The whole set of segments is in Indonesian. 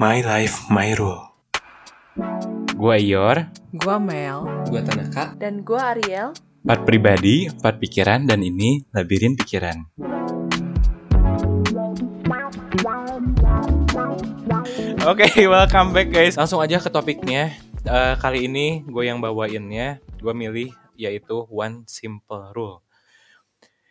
My Life, My Rule. Gua Ior, Gua Mel. Gua Tanaka. Dan gua Ariel. empat pribadi, empat pikiran, dan ini labirin pikiran. Oke, welcome back guys. Langsung aja ke topiknya. Eh, kali ini gue yang bawainnya, gue milih yaitu One Simple Rule.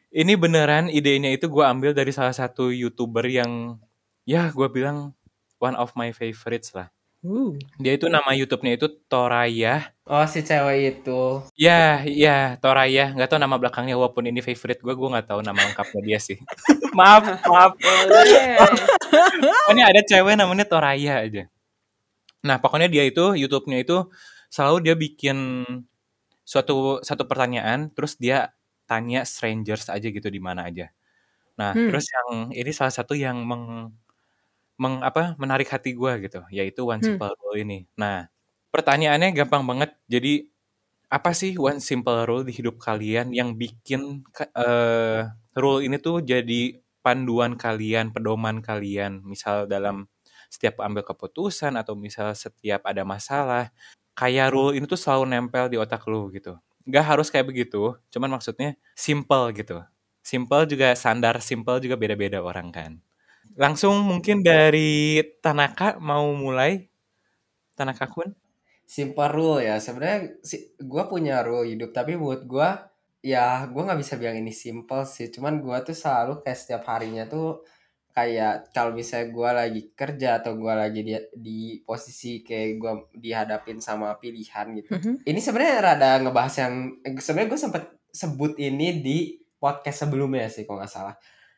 Ini beneran idenya itu gue ambil dari salah satu youtuber yang ya gue bilang one of my favorites lah. Uh. Dia itu nama YouTube-nya itu Toraya. Oh si cewek itu. Ya, ya, Toraya. Nggak tahu nama belakangnya walaupun ini favorite gue, gue nggak tahu nama lengkapnya dia sih. maaf, maaf. Pokoknya ada cewek namanya Toraya aja. Nah, pokoknya dia itu YouTube-nya itu selalu dia bikin suatu satu pertanyaan, terus dia tanya strangers aja gitu di mana aja. Nah, Hmm. terus yang ini salah satu yang meng, meng apa menarik hati gue gitu, yaitu One Hmm. Simple Rule ini. Nah, pertanyaannya gampang banget. Jadi apa sih one simple rule di hidup kalian yang bikin eh, rule ini tuh jadi panduan kalian, pedoman kalian, misal dalam setiap ambil keputusan atau misal setiap ada masalah, kayak rule ini tuh selalu nempel di otak lu gitu. Gak harus kayak begitu, cuman maksudnya simple gitu. Simple juga standar simple juga beda-beda orang kan. Langsung mungkin dari Tanaka mau mulai. Tanaka kun? Simple rule ya. Sebenarnya si, gue punya rule hidup tapi buat gue ya gue nggak bisa bilang ini simple sih. Cuman gue tuh selalu kayak setiap harinya tuh kayak kalau misalnya gue lagi kerja atau gue lagi di, di posisi kayak gue dihadapin sama pilihan gitu. Mhm. Ini sebenarnya rada ngebahas yang eh, sebenarnya gue sempet sebut ini di podcast sebelumnya sih kalau nggak salah.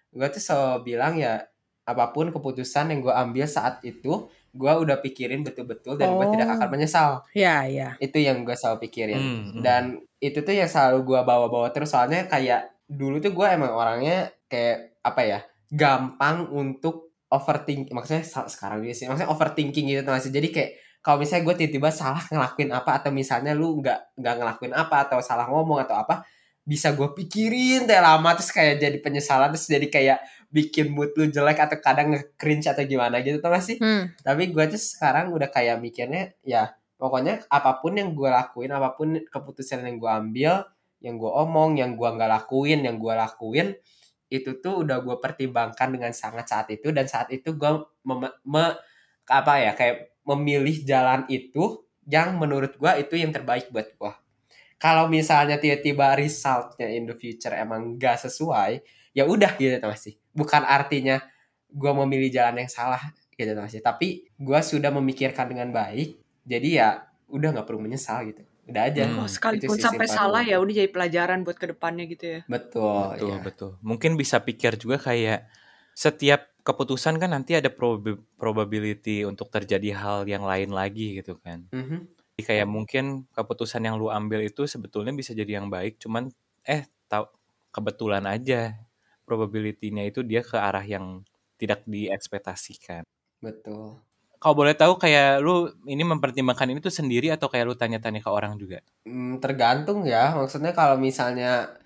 Gue tuh selalu bilang ya apa pun keputusan yang gue ambil saat itu gue udah pikirin betul-betul dan gue Oh. tidak akan menyesal Ya, ya. itu yang gue selalu pikirin Hmm, hmm. dan itu tuh yang selalu gue bawa-bawa terus soalnya kayak dulu tuh gue emang orangnya kayak apa ya gampang untuk overthinking maksudnya sekarang juga sih maksudnya overthinking gitu tuh jadi kayak kalau misalnya gue tiba-tiba salah ngelakuin apa atau misalnya lu nggak nggak ngelakuin apa atau salah ngomong atau apa bisa gue pikirin teh lama terus kayak jadi penyesalan terus jadi kayak bikin mood lu jelek atau kadang nge-cringe atau gimana gitu tuh gak sih Hmm. tapi gue tuh sekarang udah kayak mikirnya ya pokoknya apa pun yang gue lakuin apa pun keputusan yang gue ambil yang gue omong yang gue nggak lakuin yang gue lakuin itu tuh udah gue pertimbangkan dengan sangat saat itu dan saat itu gue mem- me- apa ya kayak memilih jalan itu yang menurut gue itu yang terbaik buat gue kalau misalnya tiba-tiba resultnya in the future emang gak sesuai ya udah gitu tuh masih bukan artinya gue memilih jalan yang salah gitu tuh masih tapi gue sudah memikirkan dengan baik jadi ya udah nggak perlu menyesal gitu udah aja Hmm. Oh, sekalipun sih sampai salah ya udah jadi pelajaran buat ke depannya gitu ya. betul Betul, ya. betul. Mungkin bisa pikir juga kayak setiap keputusan kan nanti ada prob- probability untuk terjadi hal yang lain lagi gitu kan. Mhm. Jadi kayak mungkin keputusan yang lu ambil itu sebetulnya bisa jadi yang baik, cuman eh tahu kebetulan aja probability-nya itu dia ke arah yang tidak diekspektasikan. betul Kalau boleh tahu kayak lu ini mempertimbangkan ini tuh sendiri atau kayak lu tanya-tanya ke orang juga? Hmm, tergantung ya maksudnya kalau misalnya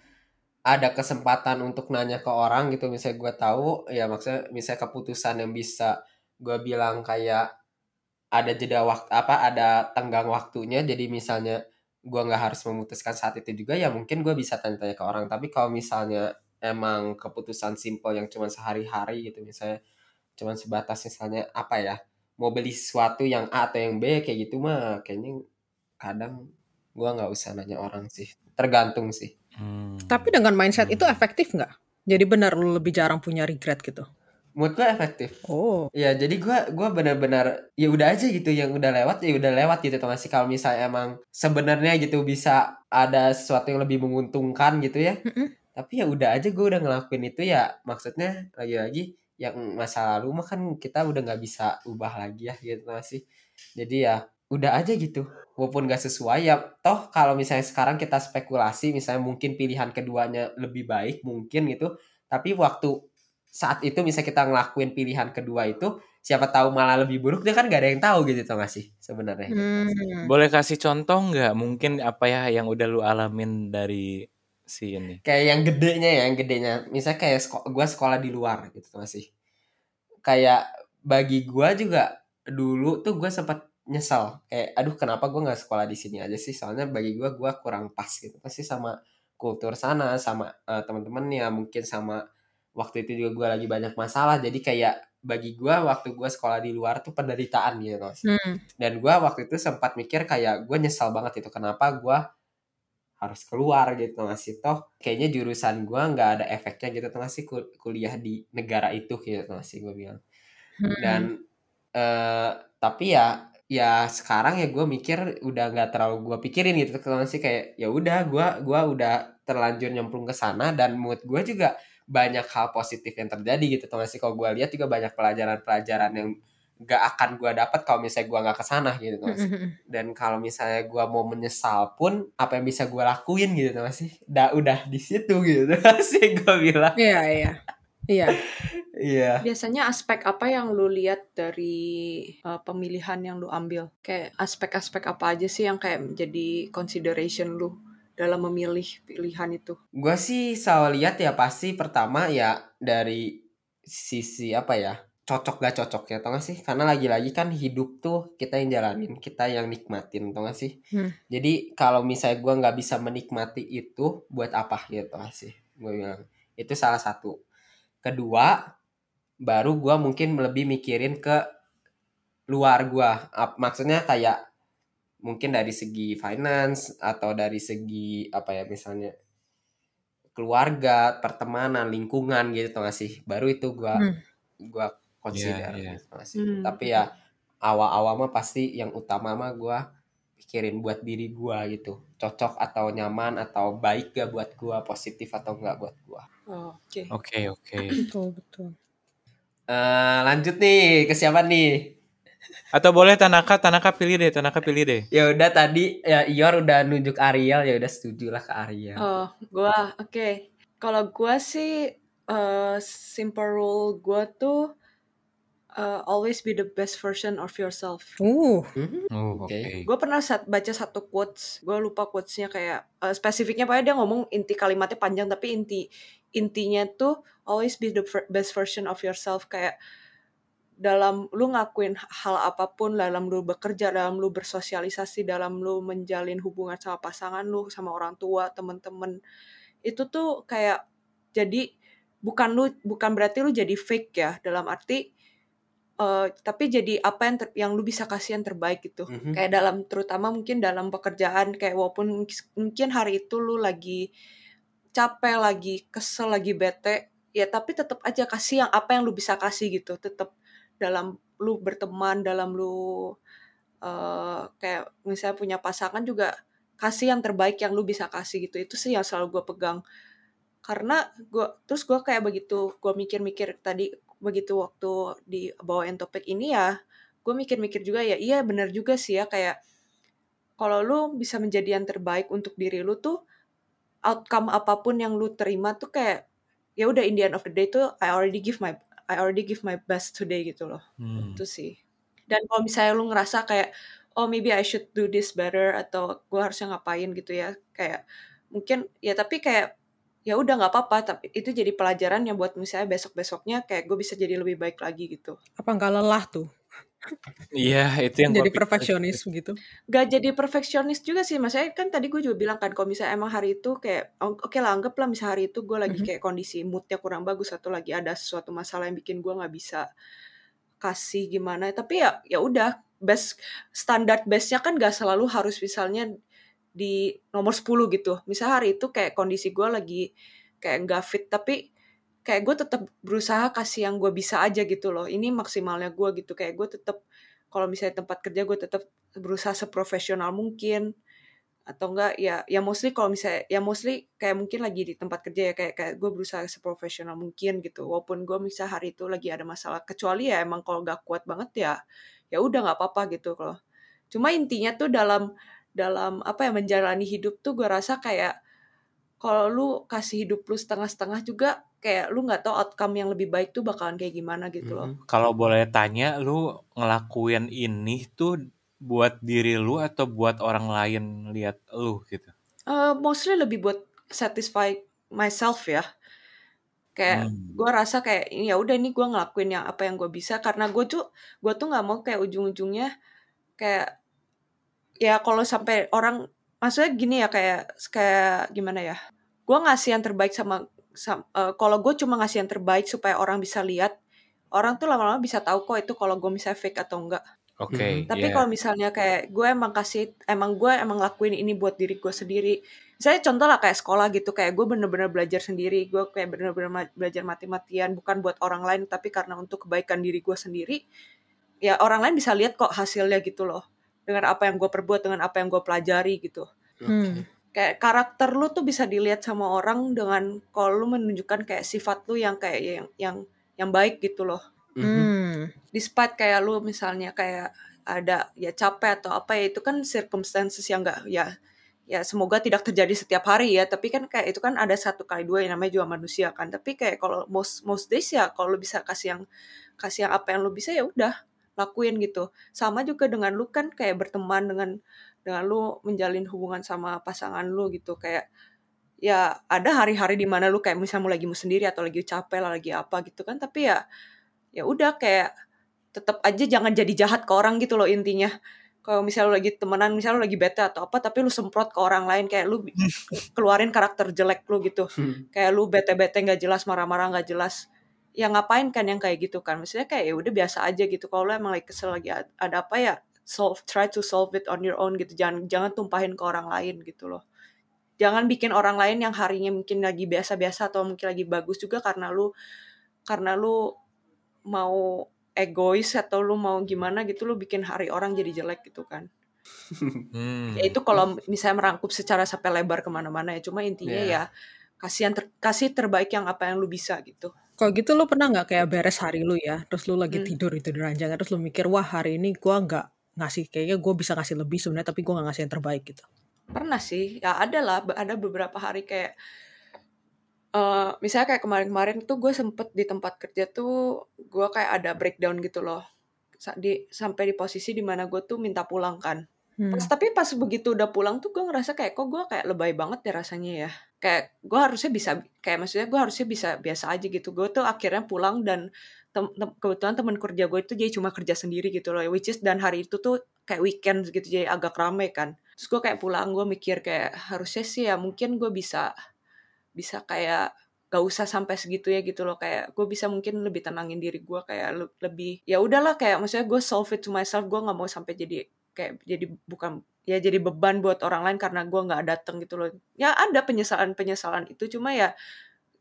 ada kesempatan untuk nanya ke orang gitu misalnya gue tahu ya maksudnya misalnya keputusan yang bisa gue bilang kayak ada jeda waktu apa ada tenggang waktunya jadi misalnya gue nggak harus memutuskan saat itu juga ya mungkin gue bisa tanya-tanya ke orang tapi kalau misalnya emang keputusan simple yang cuma sehari-hari gitu misalnya cuma sebatas misalnya apa ya mau beli sesuatu yang A atau yang B kayak gitu mah kayaknya kadang gue nggak usah nanya orang sih tergantung sih Hmm. Tapi dengan mindset itu efektif nggak? Jadi benar lu lebih jarang punya regret gitu. Mood gue efektif. Oh. ya jadi gue gua benar-benar ya udah aja gitu yang udah lewat ya udah lewat gitu tuh masih kalau misalnya emang sebenarnya gitu bisa ada sesuatu yang lebih menguntungkan gitu ya. Tapi ya udah aja gue udah ngelakuin itu ya maksudnya lagi-lagi yang masa lalu mah kan kita udah nggak bisa ubah lagi ya gitu masih jadi ya udah aja gitu walaupun gak sesuai ya toh kalau misalnya sekarang kita spekulasi misalnya mungkin pilihan keduanya lebih baik mungkin gitu tapi waktu saat itu misalnya kita ngelakuin pilihan kedua itu siapa tahu malah lebih buruk dia kan gak ada yang tahu gitu tau gak sih sebenarnya. Hmm. Boleh kasih contoh nggak? Mungkin apa ya yang udah lu alamin dari si ini? kayak yang gedenya ya yang gedenya misalnya kayak seko gue sekolah di luar gitu tuh masih kayak bagi gue juga dulu tuh gue sempat nyesel kayak aduh kenapa gue nggak sekolah di sini aja sih soalnya bagi gue gue kurang pas gitu pasti sama kultur sana sama uh, teman-temannya mungkin sama waktu itu juga gue lagi banyak masalah jadi kayak bagi gue waktu gue sekolah di luar tuh penderitaan gitu Hmm. dan gue waktu itu sempat mikir kayak gue nyesal banget itu kenapa gue harus keluar gitu ngasih toh kayaknya jurusan gue nggak ada efeknya gitu tuh ngasih kuliah di negara itu gitu ngasih gue bilang Hmm. dan eh tapi ya ya sekarang ya gue mikir udah nggak terlalu gue pikirin gitu kan sih kayak ya udah gue gua udah terlanjur nyemplung ke sana dan mood gue juga banyak hal positif yang terjadi gitu tuh sih kalau gue lihat juga banyak pelajaran-pelajaran yang gak akan gue dapat kalau misalnya gue nggak ke sana gitu tuh sih dan kalau misalnya gue mau menyesal pun apa yang bisa gue lakuin gitu tuh sih? Udah udah di situ gitu sih gue bilang. Iya, iya. Iya. iya. Biasanya aspek apa yang lu lihat dari uh, pemilihan yang lu ambil? Kayak aspek-aspek apa aja sih yang kayak menjadi consideration lu dalam memilih pilihan itu? gue sih selalu lihat ya pasti pertama ya dari sisi apa ya cocok gak cocok ya tau gak sih? Karena lagi-lagi kan hidup tuh kita yang jalanin kita yang nikmatin tau gak sih? Hmm. jadi kalau misalnya gue nggak bisa menikmati itu buat apa gitu tau gak sih? Gue bilang itu salah satu. Kedua baru gue mungkin lebih mikirin ke luar gue maksudnya kayak mungkin dari segi finance atau dari segi apa ya misalnya keluarga pertemanan lingkungan gitu tau gak sih baru itu gue Hmm. gue consider Iya, iya. gitu sih Hmm, tapi ya awal-awal mah pasti yang utama mah gue pikirin buat diri gue gitu cocok atau nyaman atau baik gak buat gue positif atau enggak buat gue Oh, Oke. Oke, oke. Betul, betul. Eh lanjut nih ke siapa nih Atau boleh Tanaka, Tanaka pilih deh, Tanaka pilih deh. ya udah tadi ya Ior udah nunjuk Ariel ya udah setuju lah ke Ariel Oh, gua oke. Kalau gua sih uh, simple rule gua tuh uh, always be the best version of yourself. Uh, Mhm. Oh, oke. Oke. Gue pernah sat- baca satu quotes, gue lupa quotesnya kayak uh, spesifiknya pokoknya dia ngomong inti kalimatnya panjang tapi inti intinya tuh always be the best version of yourself kayak dalam lu ngakuin hal apa pun dalam lu bekerja dalam lu bersosialisasi dalam lu menjalin hubungan sama pasangan lu sama orang tua temen-temen itu tuh kayak jadi bukan lu bukan berarti lu jadi fake ya dalam arti eh, tapi jadi apa yang ter- yang lu bisa kasih yang terbaik gitu Mhm. kayak dalam terutama mungkin dalam pekerjaan kayak walaupun mungkin hari itu lu lagi capek lagi kesel lagi bete ya tapi tetap aja kasih yang apa yang lu bisa kasih gitu tetap dalam lu berteman dalam lu eh kayak misalnya punya pasangan juga kasih yang terbaik yang lu bisa kasih gitu. Itu sih yang selalu gue pegang. Karena gue terus gue kayak begitu gue mikir-mikir tadi begitu waktu di bawain topik ini ya gue mikir-mikir juga ya iya benar juga sih ya kayak kalau lu bisa menjadi yang terbaik untuk diri lu tuh outcome apa pun yang lu terima tuh kayak ya udah in the end of the day tuh I already give my I already give my best today gitu loh Hmm. itu sih dan kalau misalnya lu ngerasa kayak oh maybe I should do this better atau gue harusnya ngapain gitu ya kayak mungkin ya tapi kayak ya udah nggak apa-apa tapi itu jadi pelajaran yang buat misalnya besok besoknya kayak gue bisa jadi lebih baik lagi gitu apa nggak lelah tuh? Iya, itu yang Jadi perfeksionis gitu. Gak jadi perfeksionis juga sih maksudnya kan tadi gue juga bilang kan kalau misalnya emang hari itu kayak o- oke lah anggaplah misalnya hari itu gue lagi Mhm. kayak kondisi moodnya kurang bagus atau lagi ada sesuatu masalah yang bikin gue nggak bisa kasih gimana tapi ya ya udah best standar bestnya kan gak selalu harus misalnya di nomor 10 gitu misalnya hari itu kayak kondisi gue lagi kayak nggak fit tapi kayak gue tetap berusaha kasih yang gue bisa aja gitu loh. Ini maksimalnya gue gitu. Kayak gue tetap kalau misalnya tempat kerja gue tetap berusaha seprofesional mungkin. Atau enggak ya ya mostly kalau misalnya ya mostly kayak mungkin lagi di tempat kerja ya kayak kayak gue berusaha seprofesional mungkin gitu. Walaupun gue misalnya hari itu lagi ada masalah kecuali ya emang kalau nggak kuat banget ya ya udah nggak apa-apa gitu kalau cuma intinya tuh dalam dalam apa ya menjalani hidup tuh gue rasa kayak kalau lu kasih hidup lu setengah-setengah juga kayak lu nggak tahu outcome yang lebih baik tuh bakalan kayak gimana gitu loh Mhm. Kalau boleh tanya, lu ngelakuin ini tuh buat diri lu atau buat orang lain lihat lu gitu? Eh, mostly lebih buat satisfy myself ya kayak Hmm. gue rasa kayak ya udah nih gue ngelakuin yang apa yang gue bisa karena gue tuh gue tuh nggak mau kayak ujung-ujungnya kayak ya kalau sampai orang maksudnya gini ya kayak kayak gimana ya gue ngasih yang terbaik sama, sam- eh, kalau gue cuma ngasih yang terbaik supaya orang bisa lihat orang tuh lama-lama bisa tahu kok itu kalau gue misalnya fake atau enggak Oke, Mhm. tapi ya. kalau misalnya kayak gue emang kasih emang gue emang lakuin ini buat diri gue sendiri misalnya contoh lah kayak sekolah gitu kayak gue bener-bener belajar sendiri gue kayak bener-bener belajar mati-matian bukan buat orang lain tapi karena untuk kebaikan diri gue sendiri ya orang lain bisa lihat kok hasilnya gitu loh dengan apa yang gue perbuat dengan apa yang gue pelajari gitu Hmm. kayak karakter lu tuh bisa dilihat sama orang dengan kalau lu menunjukkan kayak sifat lu yang kayak yang yang yang baik gitu loh Mhm. Hmm. despite kayak lu misalnya kayak ada ya capek atau apa ya itu kan circumstances yang enggak ya ya semoga tidak terjadi setiap hari ya tapi kan kayak itu kan ada satu kali dua yang namanya juga manusia kan tapi kayak kalau most most days ya kalau lu bisa kasih yang kasih yang apa yang lu bisa ya udah lakuin gitu. Sama juga dengan lu kan kayak berteman dengan dengan lu menjalin hubungan sama pasangan lu gitu. Kayak ya ada hari-hari di mana lu kayak misalnya lagi mau sendiri atau lagi capek lah lagi apa gitu kan. Tapi ya ya udah kayak tetap aja jangan jadi jahat ke orang gitu loh intinya. Kalau misalnya lu lagi temenan misalnya lu lagi bete atau apa tapi lu semprot ke orang lain kayak lu keluarin karakter jelek lu gitu. Hmm. kayak lu bete-bete nggak jelas marah-marah nggak jelas ya ngapain kan yang kayak gitu kan? Maksudnya kayak ya udah biasa aja gitu. Kalau lu emang lagi kesel lagi ad- ada apa ya? Solve try to solve it on your own gitu. Jangan jangan tumpahin ke orang lain gitu loh. Jangan bikin orang lain yang harinya mungkin lagi biasa-biasa atau mungkin lagi bagus juga karena lu karena lu mau egois atau lu mau gimana gitu lu bikin hari orang jadi jelek gitu kan. Hmm. ya itu kalau misalnya merangkup secara sampai lebar ke mana-mana ya. Cuma intinya Iya. ya kasih yang ter- kasih terbaik yang apa yang lu bisa gitu. Kalau gitu lu pernah nggak kayak beres hari lu ya, terus lu lagi Hmm. tidur itu di ranjang, terus lu mikir, wah hari ini gua nggak ngasih, kayaknya gue bisa ngasih lebih sebenarnya, tapi gue nggak ngasih yang terbaik gitu. pernah sih. Ya ada lah ada beberapa hari kayak eh misalnya kayak kemarin-kemarin tuh gue sempet di tempat kerja tuh gue kayak ada breakdown gitu loh. Di sampai di posisi di mana gue tuh minta pulang kan Hmm. Pas, tapi pas begitu udah pulang tuh gue ngerasa kayak kok gue kayak lebay banget ya rasanya ya. Kayak gue harusnya bisa kayak maksudnya gue harusnya bisa biasa aja gitu. Gue tuh akhirnya pulang dan tem- tem- kebetulan teman kerja gue itu jadi cuma kerja sendiri gitu loh. Which is dan hari itu tuh kayak weekend gitu jadi agak rame kan. Terus gue kayak pulang gue mikir kayak harusnya sih ya mungkin gue bisa bisa kayak gak usah sampai segitu ya gitu loh kayak gue bisa mungkin lebih tenangin diri gue kayak le- lebih ya udahlah kayak maksudnya gue solve it to myself gue nggak mau sampai jadi kayak jadi bukan ya jadi beban buat orang lain karena gue nggak datang gitu loh ya ada penyesalan penyesalan itu cuma ya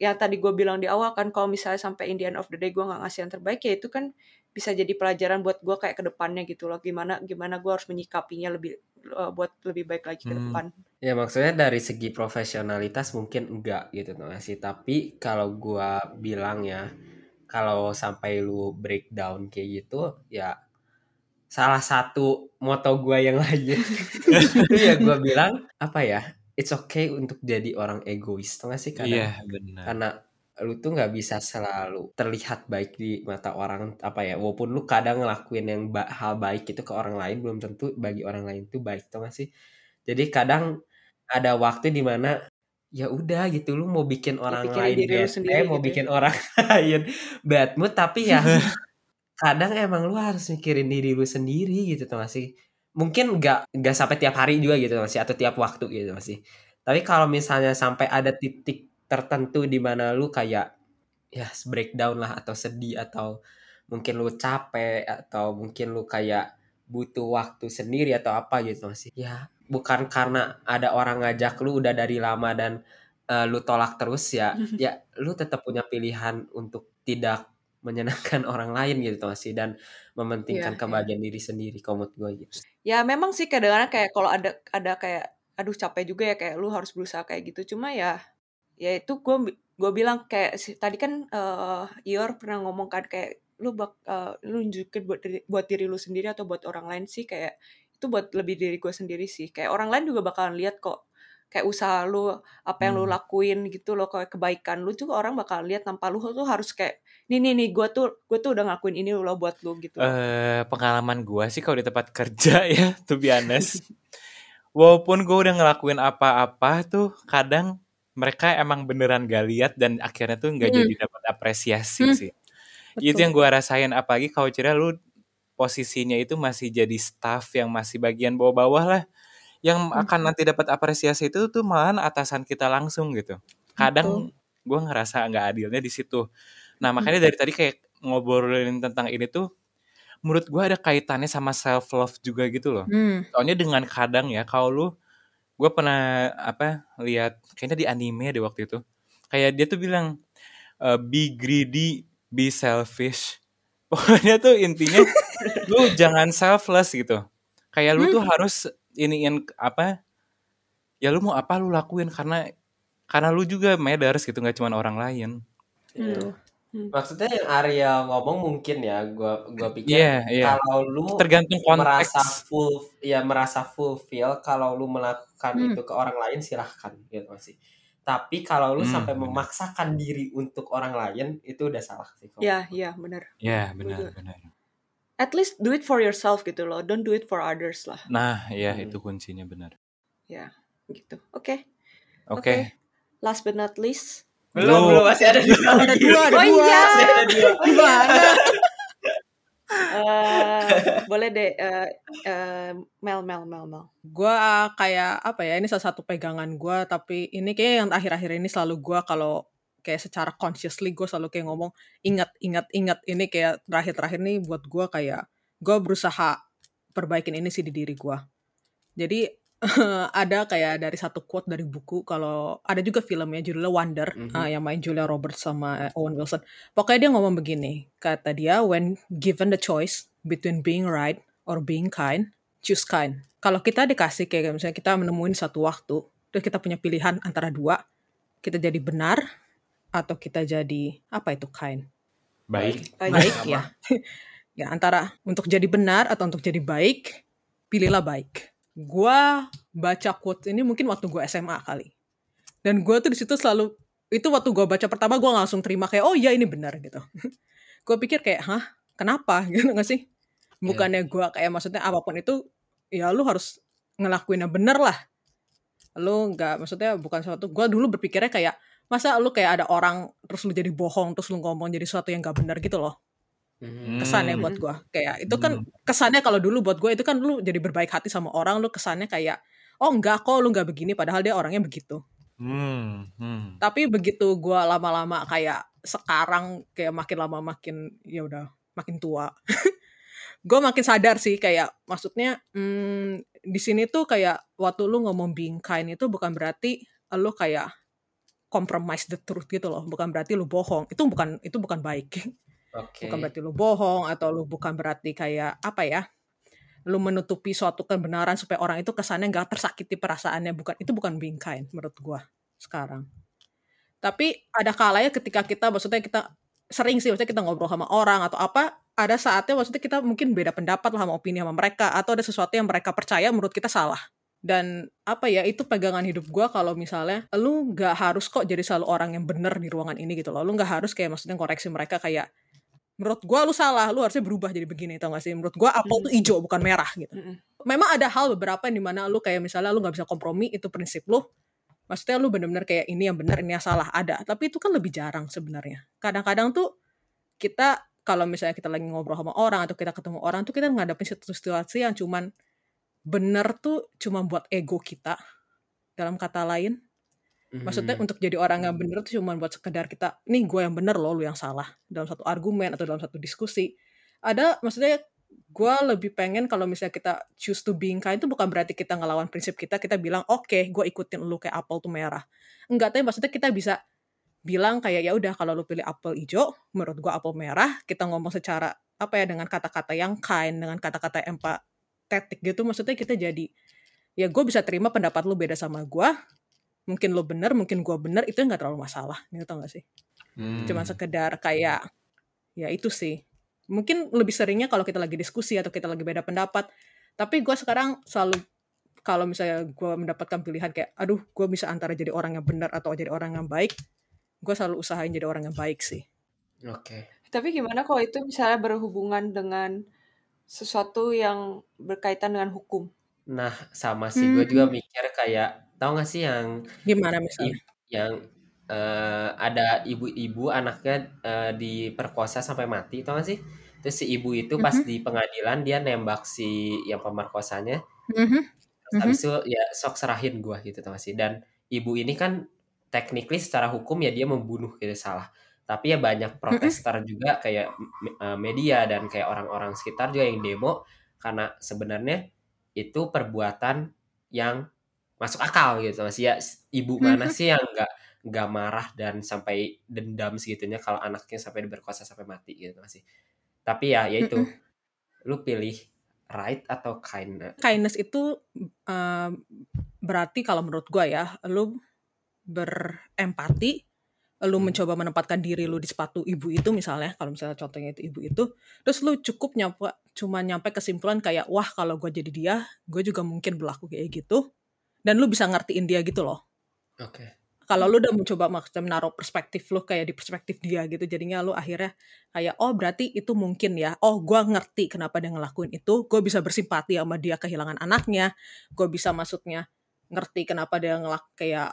yang tadi gue bilang di awal kan kalau misalnya sampai in the end of the day gue nggak ngasih yang terbaik ya itu kan bisa jadi pelajaran buat gue kayak ke depannya gitu loh gimana gimana gue harus menyikapinya lebih eh, buat lebih baik lagi ke Hmm. depan Ya maksudnya dari segi profesionalitas mungkin enggak gitu tuh sih. Tapi kalau gua bilang ya, kalau sampai lu breakdown kayak gitu, ya salah satu moto gua yang lainnya itu ya gua bilang apa ya, it's okay untuk jadi orang egois, tuh gak sih kadang? Iya, benar. Karena lu tuh nggak bisa selalu terlihat baik di mata orang apa ya walaupun lu kadang ngelakuin yang ba- hal baik itu ke orang lain belum tentu bagi orang lain itu baik tuh gak sih jadi kadang ada waktu di mana ya udah gitu lu mau bikin orang lain sendiri mau gitu ya. bikin orang lain bad mood tapi ya kadang emang lu harus mikirin diri lu sendiri gitu tuh gak sih? Mungkin nggak nggak sampai tiap hari juga gitu masih atau tiap waktu gitu masih tapi kalau misalnya sampai ada titik tertentu di mana lu kayak ya breakdown lah atau sedih atau mungkin lu capek atau mungkin lu kayak butuh waktu sendiri atau apa gitu masih ya bukan karena ada orang ngajak lu udah dari lama dan eh, lu tolak terus ya ya lu tetap punya pilihan untuk tidak menyenangkan orang lain gitu masih dan mementingkan Iya, iya. kebahagiaan diri sendiri menurut gue gitu ya memang sih kadang-kadang kayak kalau ada ada kayak aduh capek juga ya kayak lu harus berusaha kayak gitu. Cuma ya ya itu gue gue bilang kayak tadi kan eh Ior pernah ngomong kan kayak lu bak eh, lu nunjukin buat diri, buat diri lu sendiri atau buat orang lain sih kayak itu buat lebih diri gue sendiri sih. Kayak orang lain juga bakalan lihat kok kayak usaha lu apa yang lu Hmm. lakuin gitu loh kayak kebaikan lu juga orang bakal lihat tanpa lu tuh harus kayak nih nih nih gue tuh gue tuh udah ngakuin ini loh buat lu gitu. Eh, pengalaman gua sih kalau di tempat kerja ya, to be honest. Walaupun gue udah ngelakuin apa-apa tuh, kadang mereka emang beneran gak lihat dan akhirnya tuh nggak Hmm. jadi dapat apresiasi Hmm, sih. Itu betul. yang gue rasain apalagi kalau cerita lu posisinya itu masih jadi staff yang masih bagian bawah-bawah lah yang akan nanti dapat apresiasi itu tuh malahan atasan kita langsung gitu. Kadang gue ngerasa nggak adilnya di situ. Nah Hmm, makanya dari tadi kayak ngobrolin tentang ini tuh menurut gue ada kaitannya sama self love juga gitu loh. hmm, Soalnya dengan kadang ya kalau lu gue pernah apa lihat kayaknya di anime deh waktu itu. Kayak dia tuh bilang eh, be greedy be selfish. Pokoknya tuh intinya lu jangan selfless gitu. Kayak lu hmm, tuh harus iniin apa ya lu mau apa lu lakuin karena karena lu juga matters gitu nggak cuma orang lain Hmm. betul. Hmm. Maksudnya yang Arya ngomong mungkin ya, gua gua pikir iya iya kalau lu tergantung merasa konteks full ya merasa fulfill kalau lu melakukan Hmm, itu ke orang lain silahkan gitu masih. Tapi kalau lu hmm sampai memaksakan diri untuk orang lain itu udah salah sih kalau Ya, menurut ya, benar. ya Gue benar benar At least do it for yourself gitu loh. Don't do it for others lah. nah ya Hmm. itu kuncinya benar Ya, gitu. Oke, oke oke. Last but not least. Belum, lu belum masih ada dua Ada dua, ada Oh dua. iya, Masih ada dua. oh iya. Eh, boleh deh. eh, eh, Mel, Mel, Mel, Mel. Gua kayak apa ya? Ini salah satu pegangan gua, tapi ini kayak yang akhir-akhir ini selalu gua kalau kayak secara consciously gue selalu kayak ngomong ingat ingat ingat ini kayak terakhir-terakhir nih buat gua kayak gue berusaha perbaikin ini sih di diri gua. Jadi ada kayak dari satu quote dari buku kalau ada juga filmnya judulnya Wonder Mhm. ah, yang main Julia Roberts sama Owen Wilson. Pokoknya dia ngomong begini, kata dia when given the choice between being right or being kind, choose kind. Kalau kita dikasih kayak misalnya kita menemuin satu waktu, terus kita punya pilihan antara dua, kita jadi benar atau kita jadi apa itu kind? baik Baik. Sama. ya. ya antara untuk jadi benar atau untuk jadi baik, pilihlah baik. Gua baca quote ini mungkin waktu gua SMA kali. Dan gua tuh di situ selalu itu waktu gua baca pertama gua langsung terima kayak oh iya ini benar gitu. gua pikir kayak hah kenapa gitu gak sih? Iya. Bukannya gua kayak maksudnya apa pun itu ya lu harus ngelakuin yang bener lah. Lu nggak maksudnya bukan sesuatu gua dulu berpikirnya kayak masa lu kayak ada orang terus lu jadi bohong terus lu ngomong jadi sesuatu yang gak benar gitu loh Mhm. kesannya Hmm. buat gua kayak itu kan Hmm. kesannya kalau dulu buat gua itu kan lu jadi berbaik hati sama orang lu kesannya kayak oh enggak kok lu nggak begini padahal dia orangnya begitu Hmm, hmm. tapi begitu gua lama-lama kayak sekarang kayak makin lama makin ya udah makin tua gue makin sadar sih kayak maksudnya hmm, di sini tuh kayak waktu lu ngomong being kind itu bukan berarti lu kayak compromise the truth gitu loh. Bukan berarti lu bohong. Itu bukan itu bukan baik. Oke. bukan berarti lu bohong atau lu bukan berarti kayak apa ya lu menutupi suatu kebenaran supaya orang itu kesannya nggak tersakiti perasaannya. Bukan itu bukan being kind menurut gua sekarang. Tapi ada kalanya ketika kita maksudnya kita sering sih maksudnya kita ngobrol sama orang atau apa ada saatnya maksudnya kita mungkin beda pendapat lah sama opini sama mereka atau ada sesuatu yang mereka percaya menurut kita salah dan apa ya itu pegangan hidup gua kalau misalnya lu nggak harus kok jadi selalu orang yang bener di ruangan ini gitu loh. Lu nggak harus kayak maksudnya koreksi mereka kayak menurut gua lu salah lu harusnya berubah jadi begini tau gak sih? Menurut gua apel tuh hijau bukan merah gitu. Memang ada hal beberapa yang di mana lu kayak misalnya lu nggak bisa kompromi itu prinsip lu. Maksudnya lu bener-bener kayak ini yang benar ini yang salah ada. Tapi itu kan lebih jarang sebenarnya. Kadang-kadang tuh kita kalau misalnya kita lagi ngobrol sama orang atau kita ketemu orang tuh kita ngadepin situasi yang cuman bener tuh cuma buat ego kita dalam kata lain. Maksudnya Mhm. untuk jadi orang yang bener tuh cuma buat sekedar kita nih gue yang bener loh lu yang salah. Dalam satu argumen atau dalam satu diskusi. Ada maksudnya gue lebih pengen kalau misalnya kita choose to being kind itu bukan berarti kita ngelawan prinsip kita kita bilang oke gue ikutin lu kayak apel tuh merah. Enggak tapi maksudnya kita bisa bilang kayak ya udah kalau lu pilih apel hijau menurut gue apel merah kita ngomong secara apa ya dengan kata-kata yang kind dengan kata-kata empatetik gitu maksudnya kita jadi ya gue bisa terima pendapat lu beda sama gue mungkin lo bener mungkin gue bener itu nggak terlalu masalah gitu tau gak sih Hmm. cuma sekedar kayak ya itu sih mungkin lebih seringnya kalau kita lagi diskusi atau kita lagi beda pendapat tapi gue sekarang selalu kalau misalnya gue mendapatkan pilihan kayak aduh gue bisa antara jadi orang yang benar atau jadi orang yang baik gue selalu usahain jadi orang yang baik sih Oke. Tapi gimana kalau itu misalnya berhubungan dengan sesuatu yang berkaitan dengan hukum? Nah, sama sih gue juga Hmm. mikir kayak tau gak sih yang gimana misalnya yang eh, ada ibu-ibu anaknya eh, diperkosa sampai mati tau gak sih terus si ibu itu pas Mhm. di pengadilan dia nembak si yang pemerkosanya Mhm. terus habis itu ya sok serahin gua gitu tau gak sih dan ibu ini kan technically secara hukum ya dia membunuh gitu salah tapi ya banyak protester juga kayak eh, media dan kayak orang-orang sekitar juga yang demo karena sebenarnya itu perbuatan yang masuk akal gitu. Mas ya ibu mana sih yang nggak nggak marah dan sampai dendam segitunya kalau anaknya sampai berkuasa sampai mati gitu masih tapi ya ya itu. Mhm. lu pilih right atau kind kindness itu um, berarti kalau menurut gua ya lu berempati lu Hmm. mencoba menempatkan diri lu di sepatu ibu itu misalnya kalau misalnya contohnya itu ibu itu terus lu cukup nyampe cuma nyampe kesimpulan kayak wah kalau gue jadi dia gue juga mungkin berlaku kayak gitu dan lu bisa ngertiin dia gitu loh. Oke. Kalau lu udah mencoba maksudnya menaruh perspektif lu kayak di perspektif dia gitu jadinya lu akhirnya kayak oh berarti itu mungkin ya. Oh gua ngerti kenapa dia ngelakuin itu. Gue bisa bersimpati sama dia kehilangan anaknya. Gue bisa maksudnya ngerti kenapa dia ngelak kayak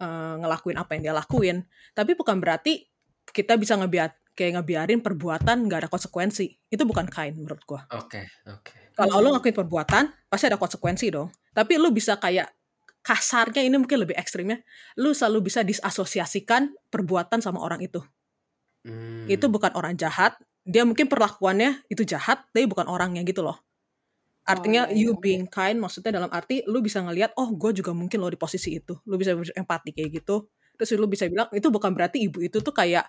eh, ngelakuin apa yang dia lakuin. Tapi bukan berarti kita bisa ngebiar kayak ngebiarin perbuatan nggak ada konsekuensi. Itu bukan kind menurut gua. Oke oke. Kalau Hmm. lu ngelakuin perbuatan pasti ada konsekuensi dong. Tapi lu bisa kayak kasarnya ini mungkin lebih ekstrimnya lu selalu bisa disasosiasikan perbuatan sama orang itu. Hmm. itu bukan orang jahat dia mungkin perlakuannya itu jahat tapi bukan orangnya gitu loh artinya Oh, iya, you iya. being kind maksudnya dalam arti lu bisa ngelihat oh gue juga mungkin lo di posisi itu lu bisa empati kayak gitu terus lu bisa bilang itu bukan berarti ibu itu tuh kayak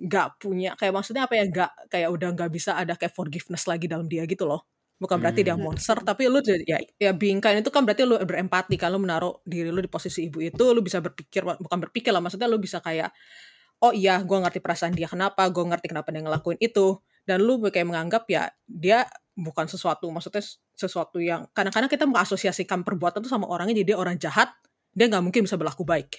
nggak punya kayak maksudnya apa ya nggak kayak udah nggak bisa ada kayak forgiveness lagi dalam dia gitu loh bukan berarti dia Hmm. monster tapi lu jadi- ya ya being kind itu kan berarti lu berempati lu menaruh diri lu di posisi ibu itu lu bisa berpikir bukan berpikir lah maksudnya lu bisa kayak oh iya gue ngerti perasaan dia kenapa gue ngerti kenapa dia ngelakuin itu dan lu kayak menganggap ya dia bukan sesuatu maksudnya sesuatu yang kadang-kadang kita mengasosiasikan perbuatan tuh sama orangnya jadi dia orang jahat dia nggak mungkin bisa berlaku baik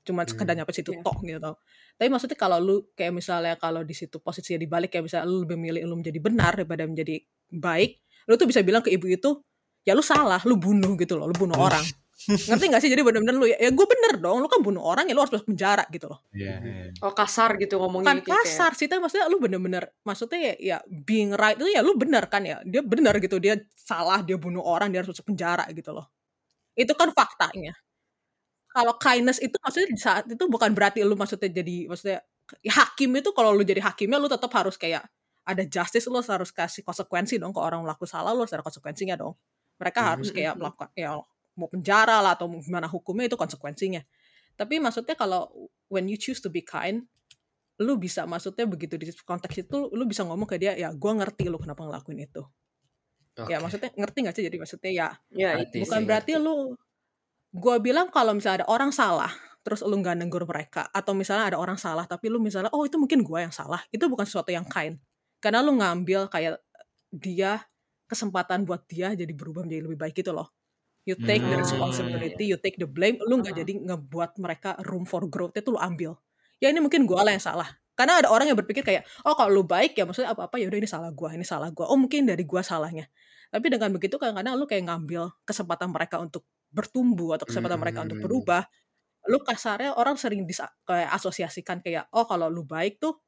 cuma sekedar Hmm. nyampe situ Iya. toh gitu tau tapi maksudnya kalau lu kayak misalnya kalau di situ posisinya dibalik kayak misalnya lu lebih milih lu menjadi benar daripada menjadi baik lu tuh bisa bilang ke ibu itu ya lu salah lu bunuh gitu loh lu bunuh orang ngerti gak sih? Jadi bener-bener lu ya, ya gue bener dong lu kan bunuh orang ya lu harus masuk penjara gitu loh. Iya, iya. Oh kasar gitu ngomongnya bukan kayak- kasar sih tapi maksudnya lu bener-bener maksudnya ya, ya being right itu ya lu bener kan ya? Dia bener gitu dia salah dia bunuh orang dia harus masuk penjara gitu loh. Itu kan faktanya. Kalau kindness itu maksudnya di saat itu bukan berarti lu maksudnya jadi maksudnya ya, hakim itu kalau lu jadi hakimnya lu tetap harus kayak ada justice lu harus kasih konsekuensi dong ke orang melakukan salah lu harus ada konsekuensinya dong. Mereka harus Mhm. kayak melakukan ya mau penjara lah atau gimana hukumnya itu konsekuensinya. Tapi maksudnya kalau when you choose to be kind lu bisa maksudnya begitu di konteks itu lu bisa ngomong ke dia ya gue ngerti lu kenapa ngelakuin itu. Ya Oke. maksudnya ngerti gak sih? Jadi maksudnya ya Ya, Ngerti bukan sih, berarti ngerti. lu gue bilang kalau misalnya ada orang salah terus lu nggak negur mereka atau misalnya ada orang salah tapi lu misalnya oh itu mungkin gue yang salah. Itu bukan sesuatu yang kind. Karena lu ngambil kayak dia kesempatan buat dia jadi berubah menjadi lebih baik gitu loh you take the Hmm. responsibility you take the blame lu nggak Ah. jadi ngebuat mereka room for growth itu lu ambil ya ini mungkin gue lah yang salah karena ada orang yang berpikir kayak oh kalau lu baik ya maksudnya apa apa ya udah ini salah gue ini salah gue oh mungkin dari gue salahnya tapi dengan begitu kadang-kadang lu kayak ngambil kesempatan mereka untuk bertumbuh atau kesempatan mereka untuk Hmm. berubah lu kasarnya orang sering dis kayak asosiasikan kayak oh kalau lu baik tuh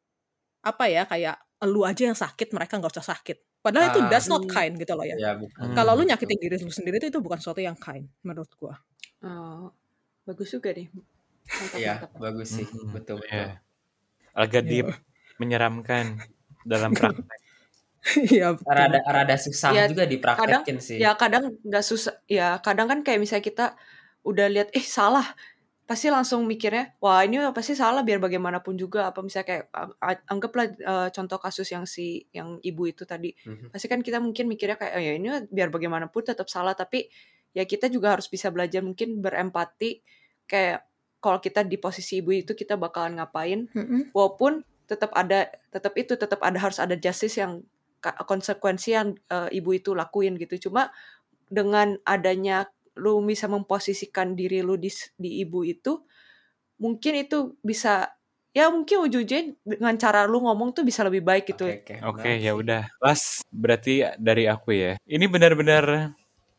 apa ya kayak lu aja yang sakit mereka nggak usah sakit padahal itu that's not Hmm. kind gitu loh ya ya bukan kalau lu Hmm. nyakitin diri lu sendiri itu, itu bukan sesuatu yang kind menurut gua Oh, bagus juga nih. Iya, bagus sih. Mhm. Betul, betul. Iya. Agak Iya. deep, menyeramkan dalam praktek. iya. Rada rada susah Ya, juga dipraktekin sih. Ya kadang nggak susah. Ya kadang kan kayak misalnya kita udah lihat eh salah pasti langsung mikirnya wah ini pasti salah biar bagaimanapun juga apa misalnya kayak anggaplah eh, contoh kasus yang si yang ibu itu tadi Mhm. pasti kan kita mungkin mikirnya kayak oh ya ini biar bagaimanapun tetap salah tapi ya kita juga harus bisa belajar mungkin berempati kayak kalau kita di posisi ibu itu kita bakalan ngapain Mm-mm. walaupun tetap ada tetap itu tetap ada harus ada justice yang konsekuensi yang eh, ibu itu lakuin gitu cuma dengan adanya lu bisa memposisikan diri lu di di ibu itu mungkin itu bisa ya mungkin ujung-ujungnya dengan cara lu ngomong tuh bisa lebih baik gitu Oke, oke. Oke, ya udah. Last berarti dari aku ya. Ini benar-benar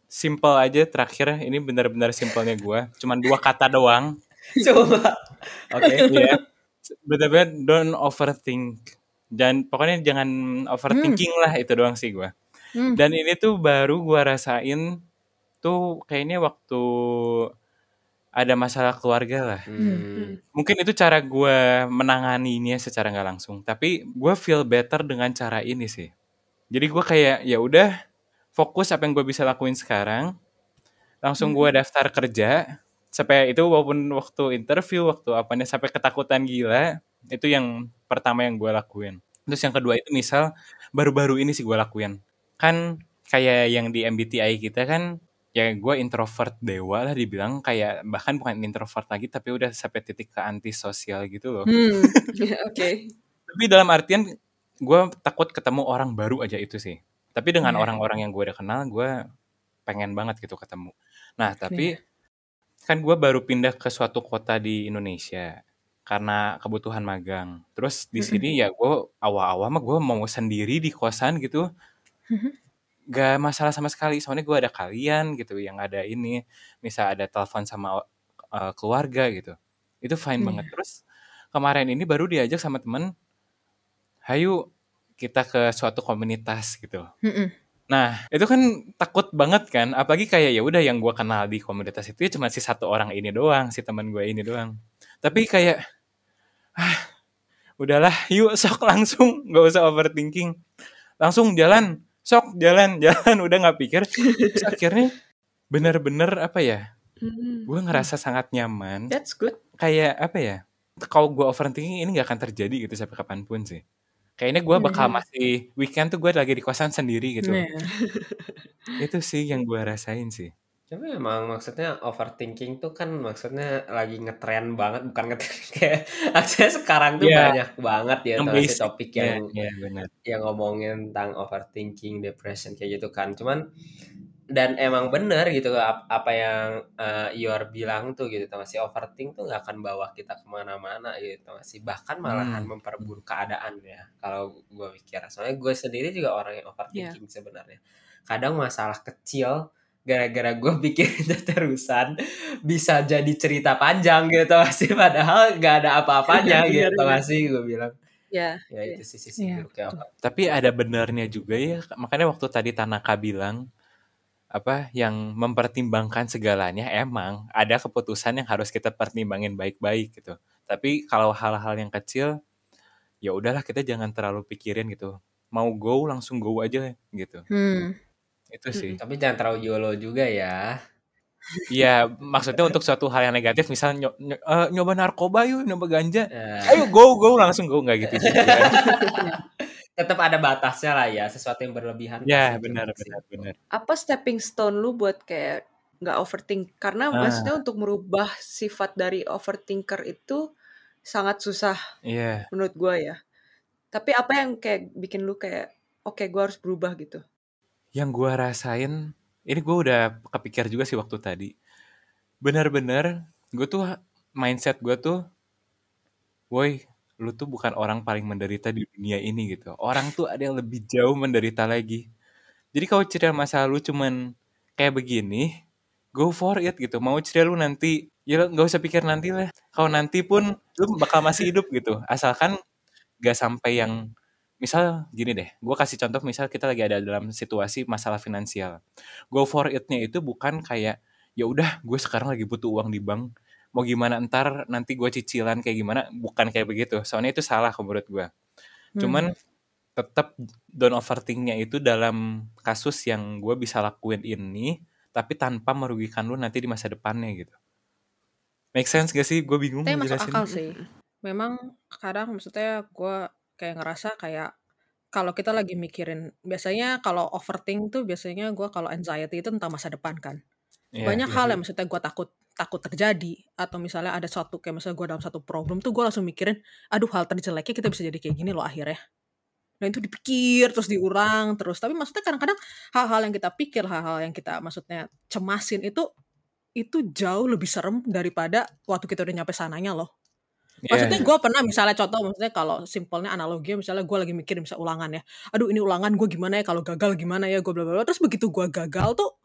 simple aja terakhir. Ini benar-benar simpelnya gua. Cuman dua kata doang. Coba. Oke. Iya. Bener-bener don't overthink. Dan pokoknya jangan overthinking lah itu doang sih gua. Hmm. Dan ini tuh baru gua rasain tuh kayaknya waktu ada masalah keluarga lah. Hmm. Mungkin itu cara gua menanganinya secara nggak langsung. Tapi gua feel better dengan cara ini sih. Jadi gua kayak ya udah fokus apa yang gue bisa lakuin sekarang. Langsung gua daftar kerja. Sampai itu walaupun waktu interview, waktu apanya sampai ketakutan gila. Itu yang pertama yang gua lakuin. Terus yang kedua itu misal baru-baru ini sih gua lakuin. Kan kayak yang di MBTI kita kan ya gue introvert dewa lah dibilang kayak bahkan bukan introvert lagi tapi udah sampai titik ke antisosial gitu loh. Hmm. Oke. Tapi dalam artian gue takut ketemu orang baru aja itu sih. Tapi dengan Iya. orang-orang yang gue udah kenal gue pengen banget gitu ketemu. Nah tapi Iya. kan gue baru pindah ke suatu kota di Indonesia karena kebutuhan magang. Terus di sini ya gue awal-awal mah gue mau sendiri di kosan gitu Mhm. Gak masalah sama sekali. Soalnya gue ada kalian gitu yang ada ini. Misal ada telepon sama uh, keluarga gitu. Itu fine Iya. banget. Terus kemarin ini baru diajak sama temen hayu kita ke suatu komunitas gitu. Mm-mm. nah itu kan takut banget kan. Apalagi kayak ya udah yang gue kenal di komunitas itu ya cuma si satu orang ini doang si teman gue ini doang. Tapi kayak ah udahlah yuk sok langsung. Nggak usah overthinking. Langsung jalan sok jalan jalan. Udah nggak pikir. Terus akhirnya bener-bener apa ya? Hmm. gue ngerasa sangat nyaman. That's good. kayak apa ya? Kalau gue overthinking ini nggak akan terjadi gitu sampai kapan pun sih. Kayaknya gue bakal masih weekend tuh gue lagi di kosan sendiri gitu. Iya. itu sih yang gue rasain sih Cuma emang maksudnya overthinking tuh kan maksudnya lagi ngetren banget, bukan ngetren kayak akhirnya sekarang tuh Iya. banyak banget ya basic. topik ya yang ya benar yang ngomongin tentang overthinking, depression kayak gitu kan. Cuman dan emang bener gitu ap- apa yang eh, Yor bilang tuh gitu masih overthink tuh nggak akan bawa kita ke mana-mana gitu masih bahkan malahan Hmm. memperburuk keadaan ya kalau gue pikir. Soalnya gue sendiri juga orang yang overthinking sebenarnya. Kadang masalah kecil gara-gara gue pikir itu terusan bisa jadi cerita panjang gitu masih padahal nggak ada apa-apanya Bener, gitu masih gue bilang. Ya. ya Iya. itu sisi-sisi Iya, buruknya over- tapi ada benarnya juga ya makanya waktu tadi Tanaka bilang apa yang mempertimbangkan segalanya emang ada keputusan yang harus kita pertimbangin baik-baik gitu. Tapi kalau hal-hal yang kecil ya udahlah kita jangan terlalu pikirin gitu. Mau go langsung go aja gitu. Hmm. Itu sih tapi jangan terlalu YOLO juga ya Iya, maksudnya untuk suatu hal yang negatif, misalnya nyo- nyo- eh, nyoba narkoba yuk, nyoba ganja, Eh, ayo go go langsung go nggak gitu tetap ada batasnya lah ya sesuatu yang berlebihan ya benar benar benar. Apa stepping stone lu buat kayak nggak overthink? Karena Ah. maksudnya untuk merubah sifat dari overthinker itu sangat susah Iya, menurut gua ya. Tapi apa yang kayak bikin lu kayak oke gua harus berubah gitu? Yang gua rasain, ini gua udah kepikir juga sih waktu tadi. Benar-benar, gue tuh mindset gue tuh, woi, lu tuh bukan orang paling menderita di dunia ini gitu. Orang tuh ada yang lebih jauh menderita lagi. Jadi kalau cerita masa lu cuman kayak begini, go for it gitu. Mau cerita lu nanti, ya nggak usah pikir nanti lah. Kalau nanti pun lu bakal masih hidup gitu. Asalkan gak sampai yang misal gini deh, gue kasih contoh misal kita lagi ada dalam situasi masalah finansial. Go for it-nya itu bukan kayak ya udah gue sekarang lagi butuh uang di bank, mau gimana ntar nanti gue cicilan kayak gimana, bukan kayak begitu. Soalnya itu salah menurut gue. Cuman tetap don't overthinknya itu dalam kasus yang gue bisa lakuin ini, tapi tanpa merugikan lu nanti di masa depannya gitu. Make sense gak sih? Gue bingung Tapi masuk akal sih. Memang kadang maksudnya gue kayak ngerasa kayak kalau kita lagi mikirin biasanya kalau overthink tuh biasanya gue kalau anxiety itu tentang masa depan kan. Iya, Banyak iya. hal yang maksudnya gue takut takut terjadi atau misalnya ada suatu kayak misalnya gue dalam satu problem tuh gue langsung mikirin aduh hal terjeleknya kita bisa jadi kayak gini loh akhirnya. Nah itu dipikir terus diurang terus tapi maksudnya kadang-kadang hal-hal yang kita pikir hal-hal yang kita maksudnya cemasin itu itu jauh lebih serem daripada waktu kita udah nyampe sananya loh. Iya, Maksudnya gue pernah misalnya contoh maksudnya kalau simpelnya analogi misalnya gue lagi mikir misal ulangan ya. Aduh ini ulangan gue gimana ya? Kalau gagal gimana ya? Gue bla bla bla. Terus begitu gue gagal tuh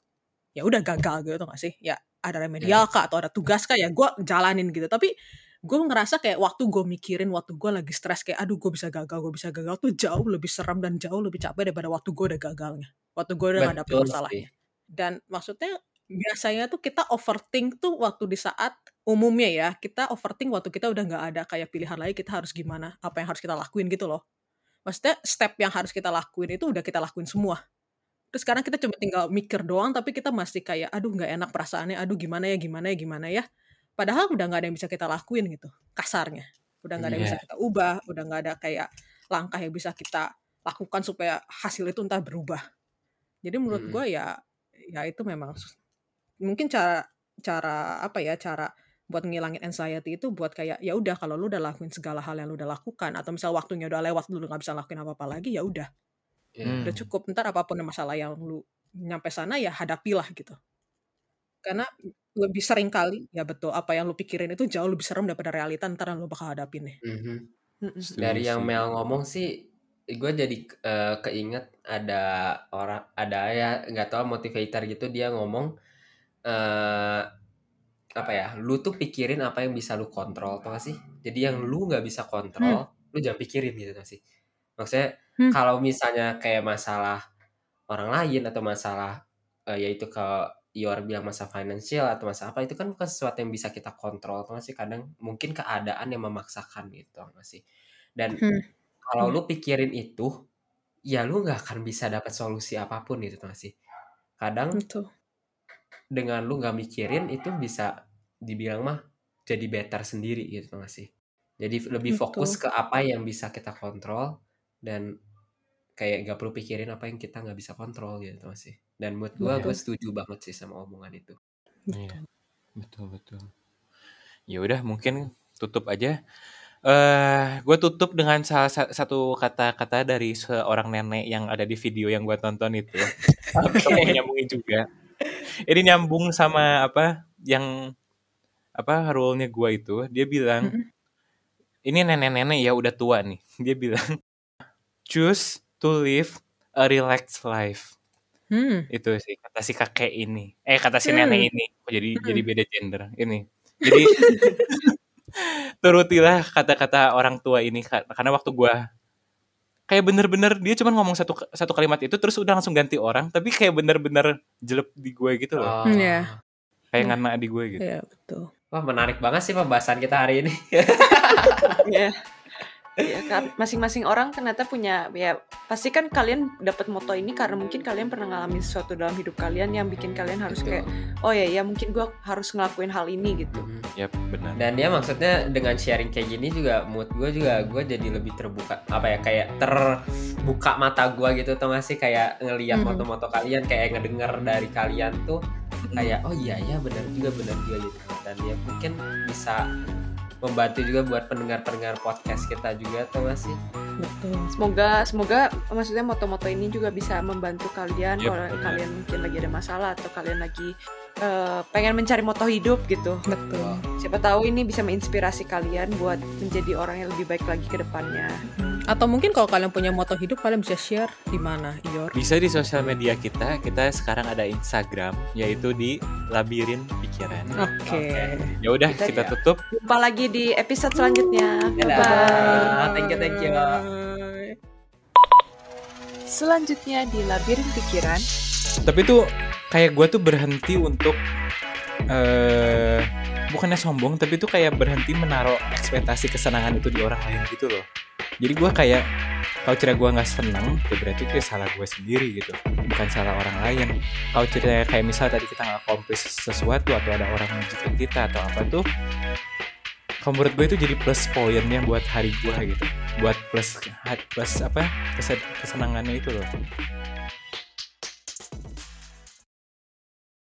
ya udah gagal gitu gak sih? Ya ada remedial kah atau ada tugas kah? Ya gue jalanin gitu. Tapi gue ngerasa kayak waktu gue mikirin waktu gue lagi stres kayak aduh gue bisa gagal gue bisa gagal tuh jauh lebih seram dan jauh lebih capek daripada waktu gue udah gagalnya. Waktu gue udah ngadapin masalahnya dan maksudnya biasanya tuh kita overthink tuh waktu di saat umumnya ya kita overthink waktu kita udah nggak ada kayak pilihan lagi kita harus gimana apa yang harus kita lakuin gitu loh. Maksudnya step yang harus kita lakuin itu udah kita lakuin semua. Terus sekarang kita cuma tinggal mikir doang tapi kita masih kayak aduh nggak enak perasaannya aduh gimana ya gimana ya gimana ya. Padahal udah nggak ada yang bisa kita lakuin gitu kasarnya. Udah nggak ada yang bisa Iya. kita ubah udah nggak ada kayak langkah yang bisa kita lakukan supaya hasil itu entah berubah. Jadi menurut Mm-mm. gue ya ya itu memang mungkin cara cara apa ya cara buat ngilangin anxiety itu buat kayak ya udah kalau lu udah lakuin segala hal yang lu udah lakukan atau misal waktunya udah lewat lu nggak bisa lakuin apa apa lagi ya udah Iya. Hmm. udah cukup ntar apa pun masalah yang lu nyampe sana ya hadapilah gitu karena lebih sering kali ya betul apa yang lu pikirin itu jauh lebih serem daripada realita ntar yang lu bakal hadapin nih. Mm-mm. Setuju Dari yang. Mel ngomong sih, gue jadi eh, keinget ada orang, ada ya nggak tahu motivator gitu dia ngomong eh apa ya, lu tuh pikirin apa yang bisa lu kontrol, tau gak sih? Jadi yang lu nggak bisa kontrol, lu jangan pikirin gitu tau sih. Maksudnya Hmm. kalau misalnya kayak masalah orang lain atau masalah eh, yaitu ke Ior bilang masalah financial atau masalah apa itu kan bukan sesuatu yang bisa kita kontrol tau gak sih kadang mungkin keadaan yang memaksakan gitu tau gak sih dan Hmm. kalau lu pikirin itu ya lu nggak akan bisa dapat solusi apa pun gitu tau gak sih kadang itu dengan lu nggak mikirin itu bisa dibilang mah jadi better sendiri gitu gak sih jadi lebih Betul. fokus ke apa yang bisa kita kontrol dan kayak gak perlu pikirin apa yang kita nggak bisa kontrol gitu tau gak sih dan menurut gue Betul. gue setuju banget sih sama omongan itu Iya, betul betul. Ya udah mungkin tutup aja. Eh, gue tutup dengan salah sa- satu kata-kata dari seorang nenek yang ada di video yang gue tonton itu. oke Mau nyambungin juga. Ini nyambung sama apa yang apa rule-nya gue itu. Dia bilang ini nenek-nenek ya udah tua nih. Dia bilang choose to live a relaxed life. hmm. itu sih kata si kakek ini eh kata si Hmm. nenek ini kok jadi Hmm. jadi beda gender ini jadi turutilah kata-kata orang tua ini karena waktu gua kayak bener-bener dia cuma ngomong satu satu kalimat itu terus udah langsung ganti orang tapi kayak bener-bener jelek di gue gitu loh Oh. Iya. kayak Hmm. ngana di gue gitu ya betul Wah menarik banget sih pembahasan kita hari ini. ya ya kan masing-masing orang ternyata punya ya pasti kan kalian dapat moto ini karena mungkin kalian pernah ngalamin sesuatu dalam hidup kalian yang bikin kalian harus kayak oh ya ya mungkin gua harus ngelakuin hal ini gitu. Ya benar. Dan dia maksudnya dengan sharing kayak gini juga mood gue juga gue jadi lebih terbuka apa ya kayak terbuka mata gue gitu tau gak sih? Kayak ngelihat Hmm. moto-moto kalian kayak ngedenger dari kalian tuh kayak oh iya ya benar juga benar juga gitu. Dan ya mungkin bisa membantu juga buat pendengar-pendengar podcast kita juga tau gak sih? Betul. Semoga semoga maksudnya moto-moto ini juga bisa membantu kalian Yep, kalau benar. kalian mungkin lagi ada masalah atau kalian lagi eh, pengen mencari moto hidup gitu. Betul. Siapa tahu ini bisa menginspirasi kalian buat menjadi orang yang lebih baik lagi ke depannya atau mungkin kalau kalian punya moto hidup kalian bisa share di mana Ior bisa di sosial media kita. Kita sekarang ada Instagram yaitu di labirin pikiran. Oke. Ya udah Kita- kita ya. tutup. Jumpa lagi di episode selanjutnya. Bye bye Thank you, thank you. Bye. selanjutnya di labirin pikiran. Tapi tuh kayak gue tuh berhenti untuk eh bukannya sombong tapi tuh kayak berhenti menaruh ekspektasi kesenangan itu di orang lain gitu loh jadi gue kayak kalau cerita gue nggak seneng ya berarti itu ya salah gue sendiri gitu. Bukan salah orang lain. Kalau cerita kayak misal tadi kita nggak komplis sesuatu atau ada orang menunjukkan kita atau apa tuh kalau menurut gue itu jadi plus poinnya buat hari gue gitu. Buat plus plus apa kesen- kesenangannya itu loh